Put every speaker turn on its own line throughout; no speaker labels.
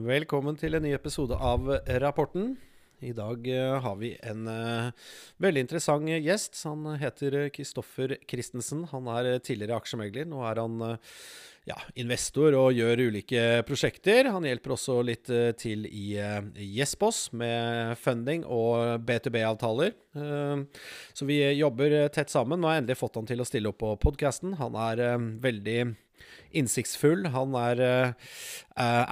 Velkommen til en ny episode av Rapporten. I dag uh, har vi en uh, veldig interessant gjest. Han heter Kristoffer Christensen. Han er tidligere aksjemegler. Nå er han uh, ja, investor og gjør ulike prosjekter. Han hjelper også litt til i Yesboss med funding og B2B-avtaler. Så vi jobber tett sammen. Nå har jeg endelig fått han til å stille opp på podkasten. Han er veldig innsiktsfull. Han er uh,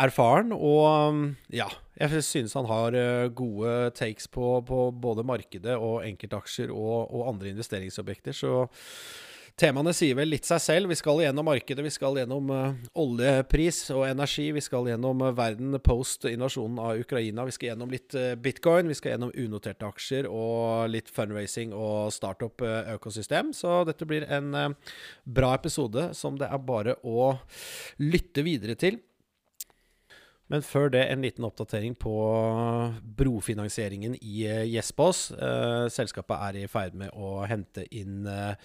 erfaren, og um, ja Jeg synes han har uh, gode takes på, på, både markedet og enkeltaksjer og, og andre investeringsobjekter. Så Temaene sier vel litt seg selv. Vi skal gjennom markedet, vi skal gjennom uh, oljepris og energi. Vi skal gjennom uh, verden post invasjonen av Ukraina. Vi skal gjennom litt uh, bitcoin. Vi skal gjennom unoterte aksjer og litt fundraising og startup-økosystem. Så dette blir en bra episode som det er bare å lytte videre til. Men før det en liten oppdatering på brofinansieringen i. Eh, eh, selskapet er i ferd med å hente inn eh,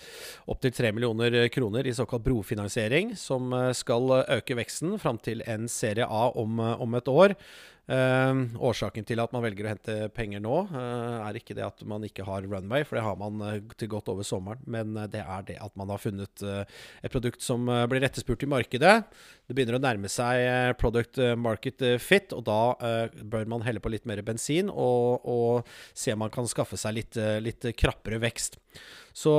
opptil 3 millioner kroner i såkalt brofinansiering, som eh, skal øke veksten fram til en serie A om, om et år. Eh, årsaken til at man velger å hente penger nå, eh, er ikke det at man ikke har runway, for det har man til godt over sommeren. Men det er det at man har funnet et produkt som blir etterspurt i markedet. Det begynner å nærme seg product market fit, og da bør man helle på litt mer bensin og, og se om man kan skaffe seg litt, litt krappere vekst. Så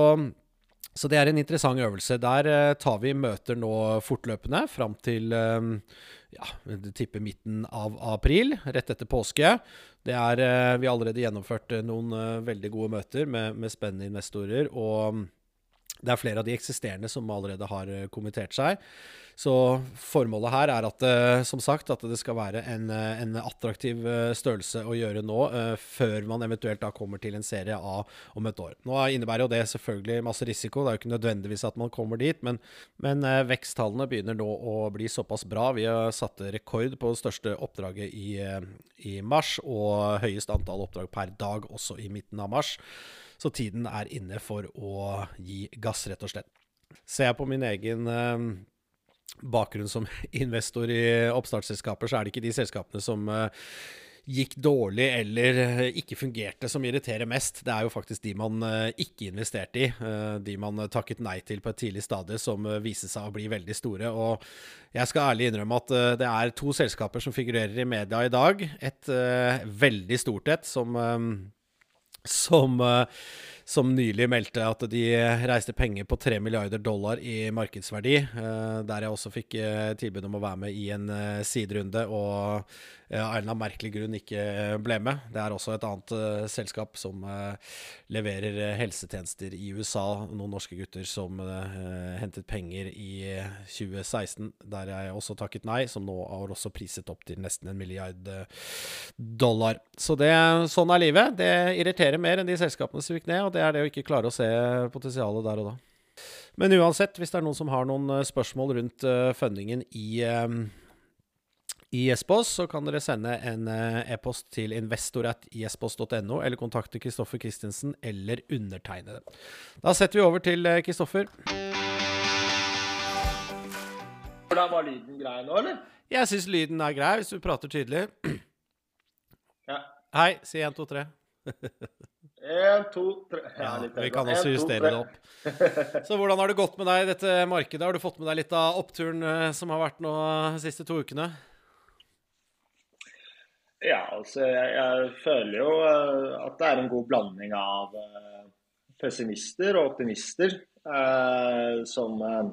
så det er en interessant øvelse. Der tar vi møter nå fortløpende fram til ja, tipper midten av april, rett etter påske. Det er, eh, vi har allerede gjennomført eh, noen eh, veldig gode møter med, med spennende investorer. og det er flere av de eksisterende som allerede har kommentert seg. Så formålet her er at, eh, som sagt, at det skal være en, eh, en attraktiv eh, størrelse å gjøre nå, før man eventuelt da kommer til en serie A om et år. Nå innebærer jo det selvfølgelig masse risiko. Det er jo ikke nødvendigvis at man kommer dit, men, men veksttallene begynner nå å bli såpass bra. Vi har satt rekord på det største oppdraget i, i mars, og høyest antall oppdrag per dag også i midten av mars. Så tiden er inne for å gi gass, rett og slett. Ser jeg på min egen bakgrunn som investor i oppstartsselskaper, så er det ikke de selskapene som uh, gikk dårlig eller uh, ikke fungerte, som irriterer mest. Det er jo faktisk de man ikke investerte i. de man takket nei til på et tidlig stadie, som viser seg å bli veldig store. Og jeg skal ærlig innrømme at det er to selskaper som figurerer i media i dag. Et veldig stort et, som, som som nylig meldte at de reiste penger på 3 milliarder dollar i markedsverdi. Eh, der jeg også fikk eh, tilbud om å være med i en eh, siderunde, og av en eller annen merkelig grunn ikke ble med. Det er også et annet selskap som leverer helsetjenester i USA. Noen norske gutter som hentet penger i 2016, der jeg også takket nei, som nå har også priset opp til nesten en milliard dollar. Så det, sånn er livet. Det irriterer mer enn de selskapene som gikk ned. og det er det å ikke klare å se potensialet der og da. Men uansett, hvis det er noen som har noen eh, spørsmål rundt eh, fundingen i, eh, i Espos, så kan dere sende en e-post til investoratjespos.no, eller kontakte Kristoffer Christensen eller undertegnede. Da setter vi over til Kristoffer.
Hvordan var lyden grei nå, eller?
Jeg syns lyden er grei, hvis du prater tydelig.
Ja.
Hei, si 1, 2, 3.
En, to, tre
ja, Vi kan også justere det opp. Så hvordan har det gått med deg i dette markedet? Har du fått med deg litt av oppturen eh, som har vært nå de siste to ukene?
Ja, altså jeg, jeg, føler jo eh, at det er en god blanding av pessimister og optimister eh, som eh,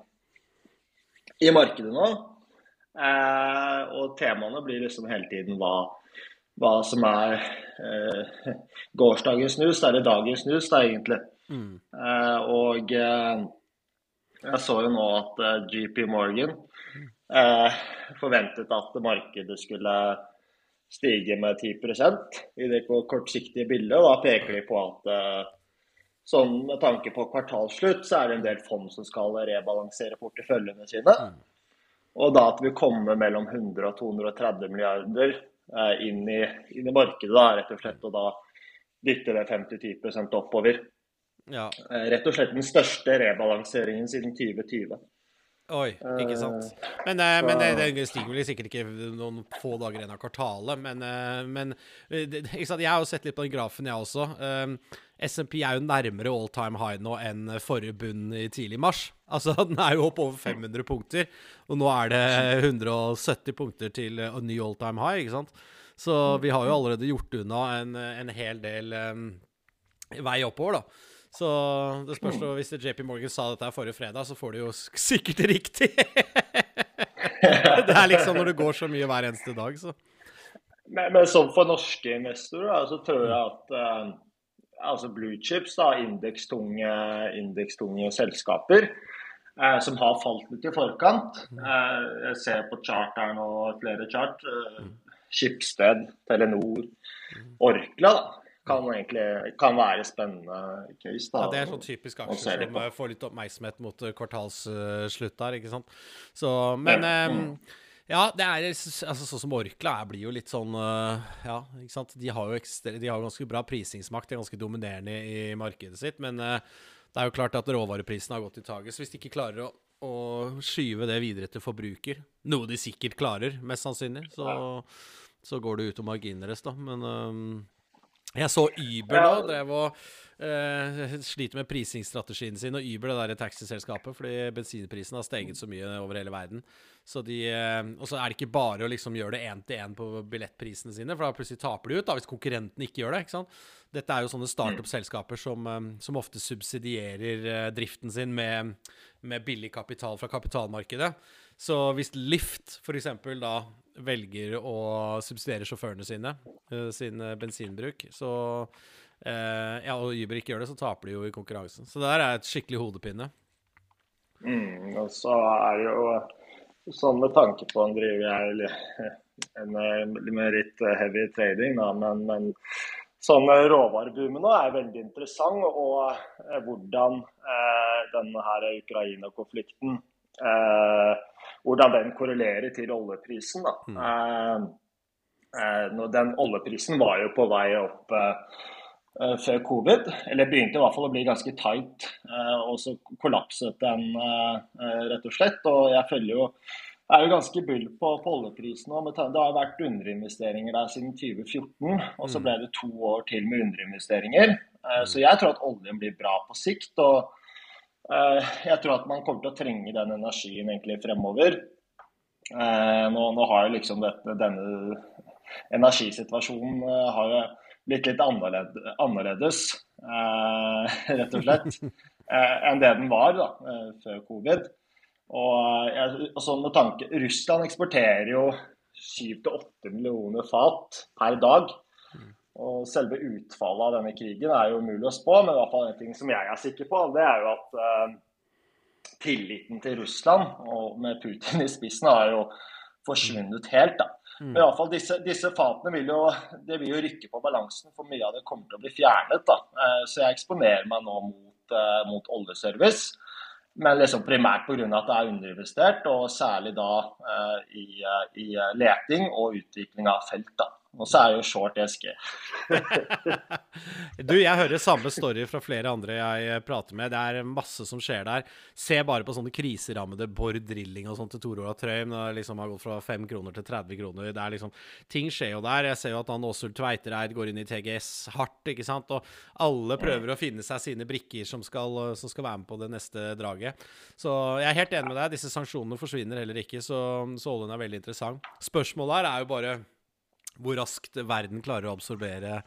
i markedet nå. Eh, og temaene blir liksom hele tiden hva hva som er eh, gårsdagens snus, eller dagens snus, da, egentlig. Mm. Eh, og eh, jeg så jo nå at eh, GP Morgan eh, forventet at markedet skulle stige med 10% i det kortsiktige bildet. og Da peker de på at eh, sånn med tanke på kvartalsslutt, så er det en del fond som skal rebalansere porteføljene sine. Mm. Og da at vi kommer mellom 100 og 230 milliarder Eh, inn i, inn i markedet, da, rett og slett. Og da dytter det 50-10 oppover. Ja. Eh, rett og slett den største rebalanseringen siden 2020.
Oi, ikke sant. Men, uh, men det, det, stiger vel sikkert ikke noen få dager igjen av kvartalet. Men, uh, men det, jeg har jo sett litt på den grafen, jeg også. SMP er jo nærmere all time high nå enn forrige bunn i tidlig mars. Altså, Den er jo opp over 500 punkter, og nå er det 170 punkter til en ny all time high. ikke sant? Så vi har jo allerede gjort unna en, en hel del um, vei oppover, da. Så det spørs da, hvis JP Morgan sa dette forrige fredag, så får du jo sikkert riktig. det er liksom når det går så mye hver eneste dag, så.
Men, men som for norske investorer, så tror jeg at eh, altså blue chips, da, indekstunge, indekstunge selskaper, eh, som har falt litt i forkant Eh, Jeg ser på chart her nå, flere chart. Skipsted, Telenor, Orkla. da kan egentlig kan være spennende case. da.
Ja, Det er sånn typisk aksjer som får litt oppmerksomhet mot uh, kvartalsslutt der, ikke sant. Så, men ja, um, ja det er altså sånn som Orkla er, blir jo litt sånn uh, Ja, ikke sant. De har jo ekstra, de har ganske bra prisingsmakt, de er ganske dominerende i markedet sitt. Men det er jo klart at råvareprisen har gått i taket. Så hvis de ikke klarer å, å skyve det videre til forbruker, noe de sikkert klarer, mest sannsynlig, så, så går det ut om marginene deres, da. Men um, jeg så Uber nå drev og uh, sliter med prisingsstrategien sin. Og Uber, det der taxiselskapet, fordi bensinprisen har steget så mye over hele verden. Så de, uh, og så er det ikke bare å liksom gjøre det én til én på billettprisene sine, for da plutselig taper de ut da, hvis konkurrenten ikke gjør det. ikke sant? Dette er jo sånne startup-selskaper som, um, som, ofte subsidierer uh, driften sin med, med billig kapital fra kapitalmarkedet. Så hvis Lift f.eks. da velger å subsidiere sjåførene sine, uh, sin uh, bensinbruk, så uh, Ja, og Uber ikke gjør det, så taper de jo i konkurransen. Så det der er et skikkelig hodepine.
Mm, og så er det jo sånn med tanke på en driver jeg en, med litt heavy trading, da, men, men sånn råvareboomen nå er veldig interessant. Og hvordan eh, denne Ukraina-konflikten eh, hvordan den korrelerer til oljeprisen. Mm. Eh, eh den oljeprisen var jo på vei opp eh, eh, før covid, eller begynte i hvert fall å bli ganske tight. Eh, og så kollapset den rett og slett. Og jeg følger jo jeg er jo ganske bull på, på oljeprisen. Det har vært underinvesteringer der siden 2014, og så mm. ble det to år til med underinvesteringer. Så jeg tror at oljen blir bra på sikt. og Eh, jeg tror at man kommer til å trenge den energien egentlig fremover. Eh, nå, nå har jo liksom dette, denne energisituasjonen eh, har jo blitt litt annerledes, rett og slett, enn det den var da, før covid. Og og sånn med tanke, Russland eksporterer jo 7-8 millioner fat per dag. Og selve utfallet av denne krigen er jo umulig å spå, men i hvert fall en ting som jeg er sikker på, det er jo at eh, tilliten til Russland, og med Putin i spissen, har jo forsvunnet helt. da. Mm. Men i hvert fall disse, disse, fatene vil jo, det vil jo rykke på balansen, for mye av det kommer til å bli fjernet. da. Eh, så jeg eksponerer meg nå mot, eh, mot oljeservice. Men liksom primært pga. at det er underinvestert, og særlig da i, i leting og utvikling av felt. da. Og så er det jo short eske.
du, jeg hører samme story fra flere andre jeg prater med. Det er masse som skjer der. Se bare på sånne kriserammede Bård Drilling og sånt til Tor Olav Trøim. Det liksom har gått fra 5 kroner til 30 kroner. Det er liksom, ting skjer jo der. Jeg ser jo at han Åsul Tveitereid går inn i TGS hardt, ikke sant. Og alle prøver å finne seg sine brikker som skal, som skal være med på det neste draget. Så jeg er helt enig med deg. Disse sanksjonene forsvinner heller ikke, så, så oljen er veldig interessant. Spørsmålet her er jo bare hvor raskt verden klarer å absorbere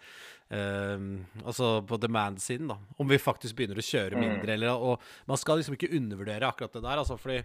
eh, Altså på demand-siden, da. Om vi faktisk begynner å kjøre mm. mindre. Eller, og man skal liksom ikke undervurdere akkurat det der. Altså, fordi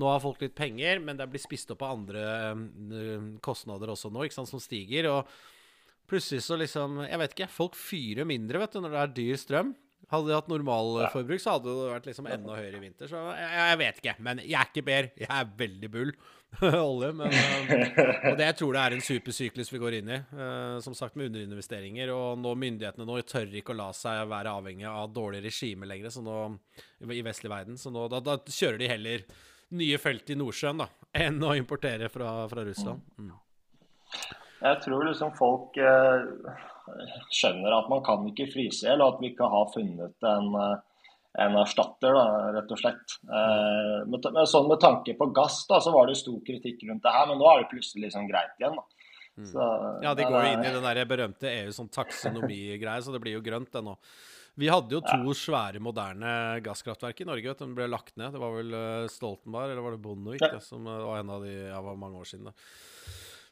nå har folk litt penger, men det blir spist opp av andre eh, kostnader også nå, ikke sant, som stiger. Og plutselig så liksom Jeg vet ikke. Folk fyrer mindre, vet du, når det er dyr strøm. Hadde de hatt normalforbruk, så hadde det vært liksom enda høyere i vinter. Så jeg, jeg, vet ikke. Men jeg er ikke ber. Jeg er veldig bull olje. Men, uh, og det jeg tror det er en supersyklus vi går inn i. Uh, som sagt med underinvesteringer. Og nå myndighetene nå tør ikke å la seg være avhengig av dårlig regime lenger så nå, i vestlig verden. Så nå, da, da, kjører de heller nye felt i Nordsjøen da, enn å importere fra, fra Russland. Mm.
Jeg tror liksom folk eh, skjønner at man kan ikke fryse i hjel, og at vi ikke har funnet en, eh, en erstatter, da, rett og slett. Eh, med, med, sånn med tanke på gass, da, så var det stor kritikk rundt det her, men nå er det plutselig liksom greit igjen. da.
Mm. Så, ja, de går jo inn i den der berømte EU sånn taksonomi-greie, så det blir jo grønt, det nå. Vi hadde jo to ja. svære, moderne gasskraftverk i Norge. vet du, De ble lagt ned. Det var vel Stoltenberg eller var det Bondevik ja. som var en av de ja, var mange år siden. da.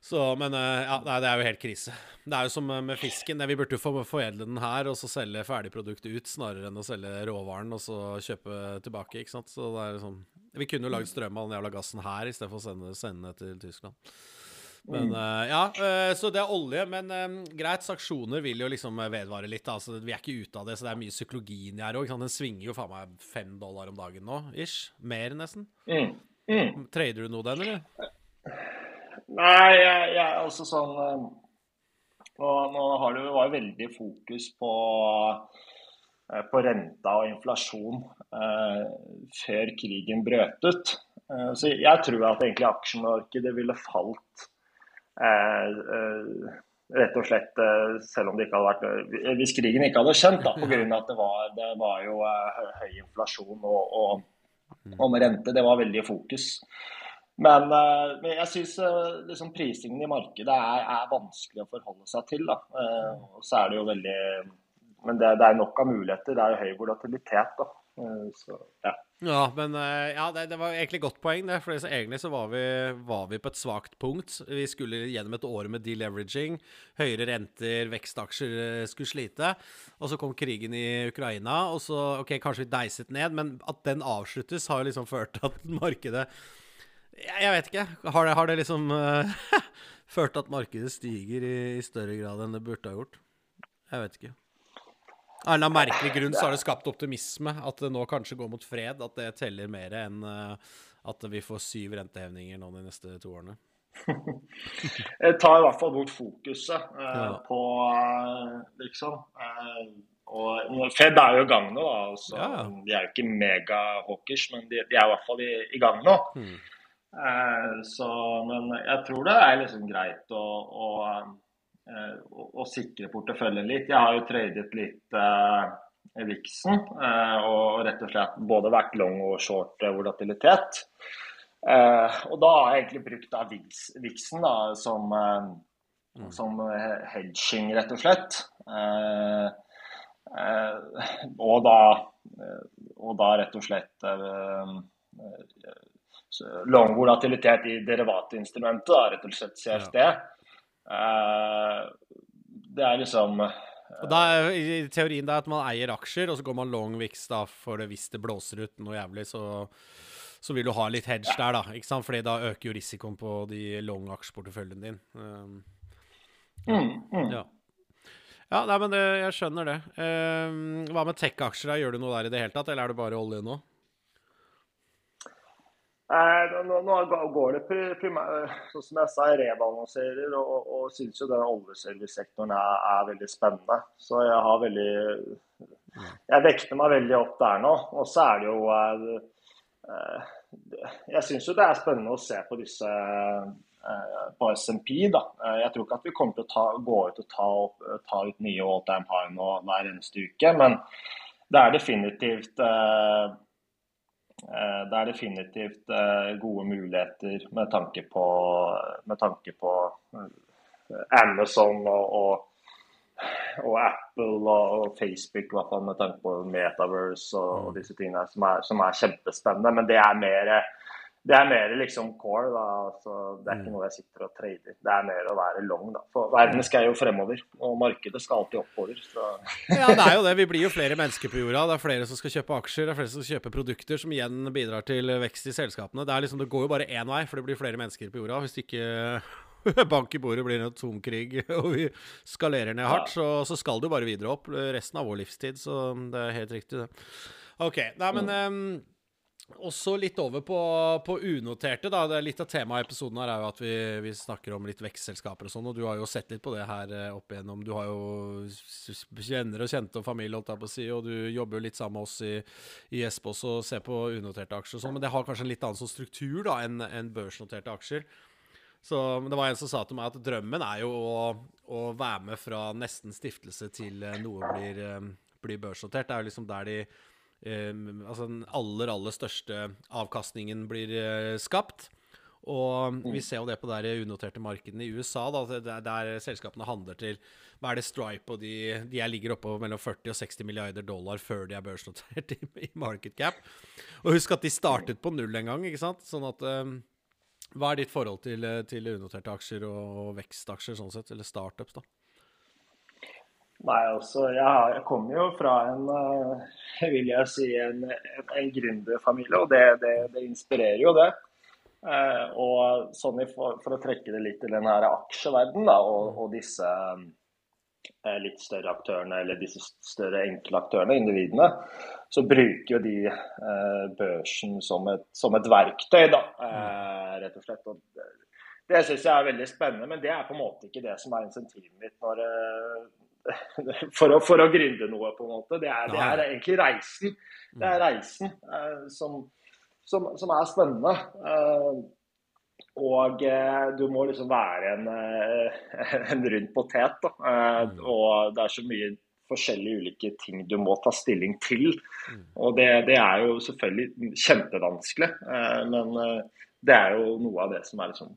Så, men eh, ja, det er jo helt krise. Det er jo som med fisken. Vi burde jo foredle den her og så selge ferdigproduktet ut, snarere enn å selge råvaren og så kjøpe tilbake. ikke sant? Så det er liksom Vi kunne jo lagd strøm av den jævla gassen her istedenfor å sende, sende det til Tyskland. Men uh, ja, uh, Så det er olje. Men um, greit, sanksjoner vil jo liksom vedvare litt. Altså, vi er ikke ute av det, så det er mye psykologien i her òg. Den svinger jo faen meg fem dollar om dagen nå, ish. Mer, nesten. Mm. Mm. Trader du noe den, eller?
Nei, jeg, jeg altså sånn og Nå, nå har det jo vært veldig fokus på, eh, på renta og inflasjon eh, før krigen brøt ut. Eh, så jeg tror at egentlig aksjemarkedet ville falt eh, eh, rett og slett selv om det ikke hadde vært Hvis krigen ikke hadde skjent, da, pga. at det var, det var jo høy inflasjon og, og, og med rente. Det var veldig fokus. Men, uh, jeg syns uh, liksom prisingen i markedet er, er, vanskelig å forholde seg til. Da. Uh, og så er det jo veldig Men det, det, er nok av muligheter. Det er jo høy volatilitet. Da. Så,
ja. ja. men ja, det, det, var egentlig godt poeng, det. For egentlig så var vi, var vi, på et svakt punkt. Vi skulle gjennom et år med deleveraging. Høyere renter, vekstaksjer skulle slite. Og så kom krigen i Ukraina, og så OK, kanskje vi deiset ned, men at den avsluttes, har jo liksom ført til at markedet jeg vet ikke. Har det, har det liksom uh, ført til at markedet stiger i, i, større grad enn det burde ha gjort? Jeg vet ikke. Av en eller annen merkelig grunn så har det skapt optimisme. At det nå kanskje går mot fred. At det teller mer enn uh, at vi får syv rentehevninger nå de neste to årene.
Jeg tar i hvert fall bort fokuset uh, ja. på liksom og Fed er jo i gang nå. da, altså, ja. De er jo ikke mega-hawkers, men de, de, er i hvert fall i, i gang nå. Mm. Eh, så, men jeg tror det er liksom greit å, å, eh, å, å sikre porteføljen litt. Jeg har jo tradet litt eh, Vixen eh, og rett og slett både vært long og short volatilitet. Eh, og da har jeg egentlig brukt da Vixen da, som, eh, mm. som hedging, rett og slett. og, da, og da rett og slett lang volatilitet i derivatinstrumentet, rett og slett CFD. Ja. Uh, det er liksom
og da I teorien er at man eier aksjer, og så går man long VIX da, for det hvis det blåser ut noe jævlig, så, så vil du ha litt hedge der, da. ikke sant? Fordi da øker jo risikoen på de long aksjeporteføljen din. Um,
mm, mm.
Ja. ja, nei, men det, jeg skjønner det. Um, hva med tech-aksjer? Gjør du noe der i det hele tatt, eller er det bare olje nå?
Nå, nå, går det primært, sånn som jeg sa, jeg rebalanserer og, og, syns jo den oljeservicesektoren er, er, veldig spennende. Så jeg har veldig Jeg vekter meg veldig opp der nå. Og så er det jo eh, Jeg syns jo det er spennende å se på disse eh, på SMP. da. Eh, jeg tror ikke at vi kommer til å ta, gå ut og ta, opp, ta ut nye all time high nå hver eneste uke. Men det er definitivt Eh, det er definitivt eh, gode muligheter med tanke på, med tanke på eh, Amazon og, og, og Apple og, Facebook, med tanke på Metaverse og, og disse tingene som er, som er, kjempespennende. Men det er mer det er mer liksom core. da, altså, Det er ikke mm. noe jeg sitter og trader. Det er mer å være long. da, for Verden skal jo fremover, og markedet skal alltid oppover. Så.
ja, det er jo det. Vi blir jo flere mennesker på jorda. Det er flere som skal kjøpe aksjer, det er flere som skal kjøpe produkter, som igjen bidrar til vekst i selskapene. Det er liksom, det går jo bare én vei, for det blir flere mennesker på jorda. Hvis ikke bank i bordet blir en atomkrig og vi skalerer ned hardt, så, så, skal det jo bare videre opp resten av vår livstid. Så det er helt riktig, det. OK. Nei, men um, også litt over på, på unoterte. da, det er Litt av temaet i episoden her er jo at vi, vi snakker om litt vekstselskaper og sånn. og Du har jo sett litt på det her eh, opp igjennom. Du har jo kjenner og kjente og familie, holdt jeg på å si, og du jobber jo litt sammen med oss i, i Espos og ser på unoterte aksjer og sånn. Men det har kanskje en litt annen sånn struktur da enn en børsnoterte aksjer. Så det var en som sa til meg at drømmen er jo å, å være med fra nesten stiftelse til noe blir, eh, blir børsnotert. Det er jo liksom der de eh, Altså den aller, aller største avkastningen blir eh, skapt. Og vi ser jo det på de unoterte markedene i USA, da, der, der selskapene handler til Hva er det Stripe og de, de er ligger oppe mellom 40 og 60 milliarder dollar før de er børsnotert i, i market cap. Og husk at de startet på null en gang, ikke sant? Sånn at um, Hva er ditt forhold til, til unoterte aksjer og vekstaksjer sånn sett, eller startups, da?
Nei, altså, jeg, kommer jo fra en vil jeg si, en, en gründerfamilie, og det, det, det inspirerer jo det. Eh, og sånn for, for, å trekke det litt til den her aksjeverdenen da, og, og, disse eh, litt større aktørene, eller disse større enkle aktørene, individene, så bruker jo de eh, børsen som et, som et, verktøy, da, eh, rett og slett. Og det syns jeg er veldig spennende, men det er på en måte ikke det som er insentivet mitt når, eh, for, å, for å gründe noe, på en måte. Det er, det er egentlig reisen. Det er reisen uh, som som, som er spennende. Uh, og uh, du må liksom være en, en rund potet. Da. Mm. Og det er så mye forskjellige ulike ting du må ta stilling til. Mm. Og det, det er jo selvfølgelig kjempevanskelig, men det er jo noe av det som er liksom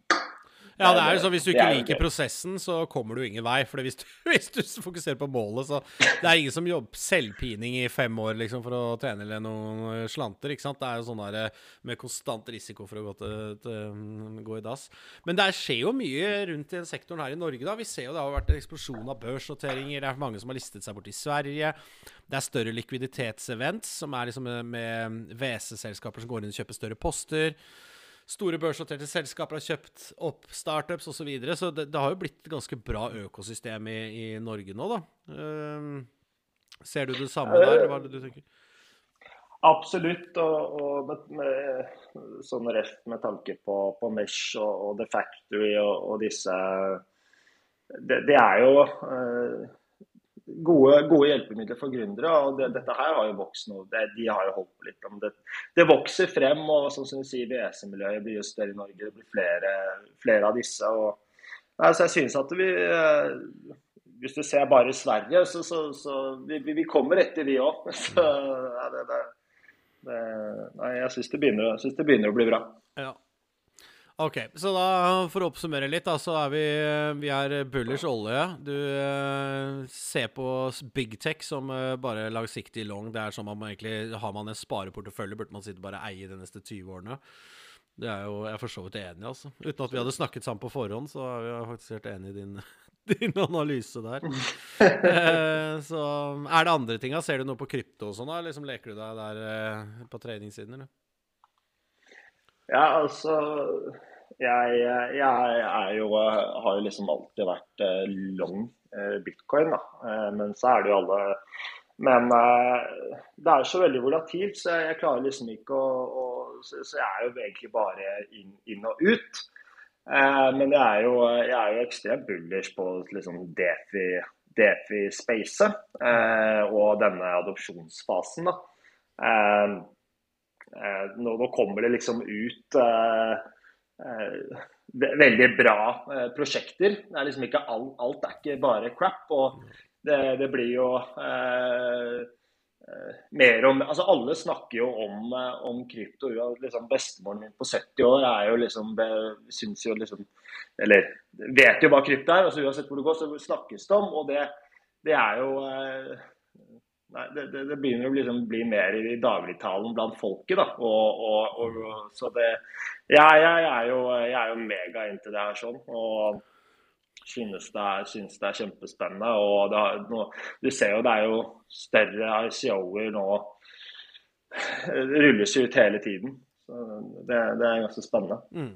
ja, det er jo sånn Hvis du ikke liker prosessen, så kommer du ingen vei. For hvis, hvis, du fokuserer på målet, så Det er ingen som jobber selvpining i fem år liksom, for å trene eller noen slanter. ikke sant? Det er jo sånn der eh, med konstant risiko for å gå, til, til, mm, gå i dass. Men det skjer jo mye rundt i den sektoren her i Norge. da. Vi ser jo det har vært en eksplosjon av børsnoteringer. Det er mange som har listet seg bort i Sverige. Det er større likviditetsevents, som er liksom med WC-selskaper som går inn og kjøper større poster. Store børsnoterte selskaper har kjøpt opp startups osv. Så, videre, så det, det, har jo blitt et ganske bra økosystem i, i Norge nå, da. Uh, ser du det samme der, eller hva er det du tenker?
Absolutt, og, og med, med, sånn rett med tanke på, på Mesh og, og, The Factory og, og disse det, det, er jo uh, gode, gode, hjelpemidler for gründere. og det, Dette her har jo vokst nå. Det, de har jo holdt på litt. Det, det vokser frem. og som du sier, VC-miljøet blir jo større i Norge. Det blir flere, flere av disse. og altså, Jeg synes at vi eh, Hvis du ser bare Sverige, så, så, så vi, vi, kommer etter, vi òg. Jeg syns det, det, begynner å bli bra.
Ja. Ok, så da for å oppsummere litt, da, så er vi, vi er bullish olje. Du eh, ser på big tech som eh, bare langsiktig long. Det er som om man egentlig Har man en spareportefølje, burde man sitte bare eie de neste 20 årene. Det er jo, Jeg er for så vidt enig, altså. Uten at vi hadde snakket sammen på forhånd, så er vi faktisk helt enig i din, din analyse der. eh, så er det andre ting, da? Ser du noe på krypto og sånn? da? Liksom Leker du deg der på treningssiden, eller?
Ja, altså jeg, jeg, er jo, har jo liksom alltid vært eh, long eh, bitcoin, da. Eh, men så er det jo alle Men det er så veldig volatilt, så jeg klarer liksom ikke å, å Så jeg er jo egentlig bare inn, inn og ut. Men jeg er, jo, jeg er jo ekstremt bullish på liksom Defi, Defi-spacet og denne adopsjonsfasen. da. Eh, nå, nå, kommer det liksom ut eh, eh, veldig bra prosjekter. Det er liksom ikke all, alt er ikke bare crap. og det, det blir jo mer om altså Alle snakker jo om, om krypto. Liksom Bestemoren min på 70 år er jo liksom, syns jo liksom Eller vet jo hva krypto er. altså Uansett hvor det går, så snakkes det om. Og det, det er jo Nei, det, det, det, begynner å liksom bli mer i dagligtalen blant folket. da, og, og, og så det, ja, jeg, er jo, jeg er jo mega into det her sånn. og synes det er, synes det er kjempespennende. og det har, nå, Du ser jo det er jo større ICO-er nå. Rulles ut hele tiden. Så det, det er ganske spennende. Mm.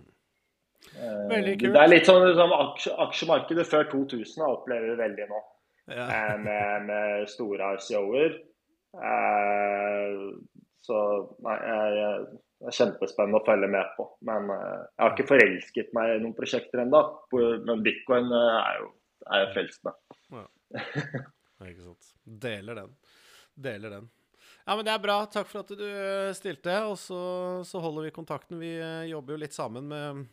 Eh, veldig kult. Det er litt sånn, sånn aksje, Aksjemarkedet før 2000 opplever vi veldig nå ja. Eh, med, med, store ICO-er. Eh, så nei, jeg, det er kjempespennende å følge med på. Men eh, jeg har ikke forelsket meg i noen prosjekter ennå. Men bitcoin er jo, er jo frelst med. Ja.
ikke sant. Deler den. Deler den. Ja, men Det er bra. Takk for at du stilte. Og så, så holder vi kontakten. Vi jobber jo litt sammen med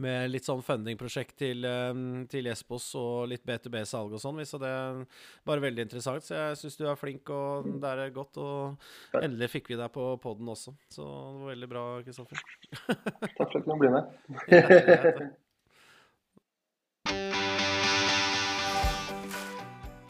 med litt sånn fundingprosjekt til, eh, til Espos og litt B2B-salg og sånn. Så det er bare veldig interessant. Så jeg syns du er flink, og det er godt. Og endelig fikk vi deg på poden også. Så det var veldig bra, Kristoffer.
Takk for at du kunne bli med.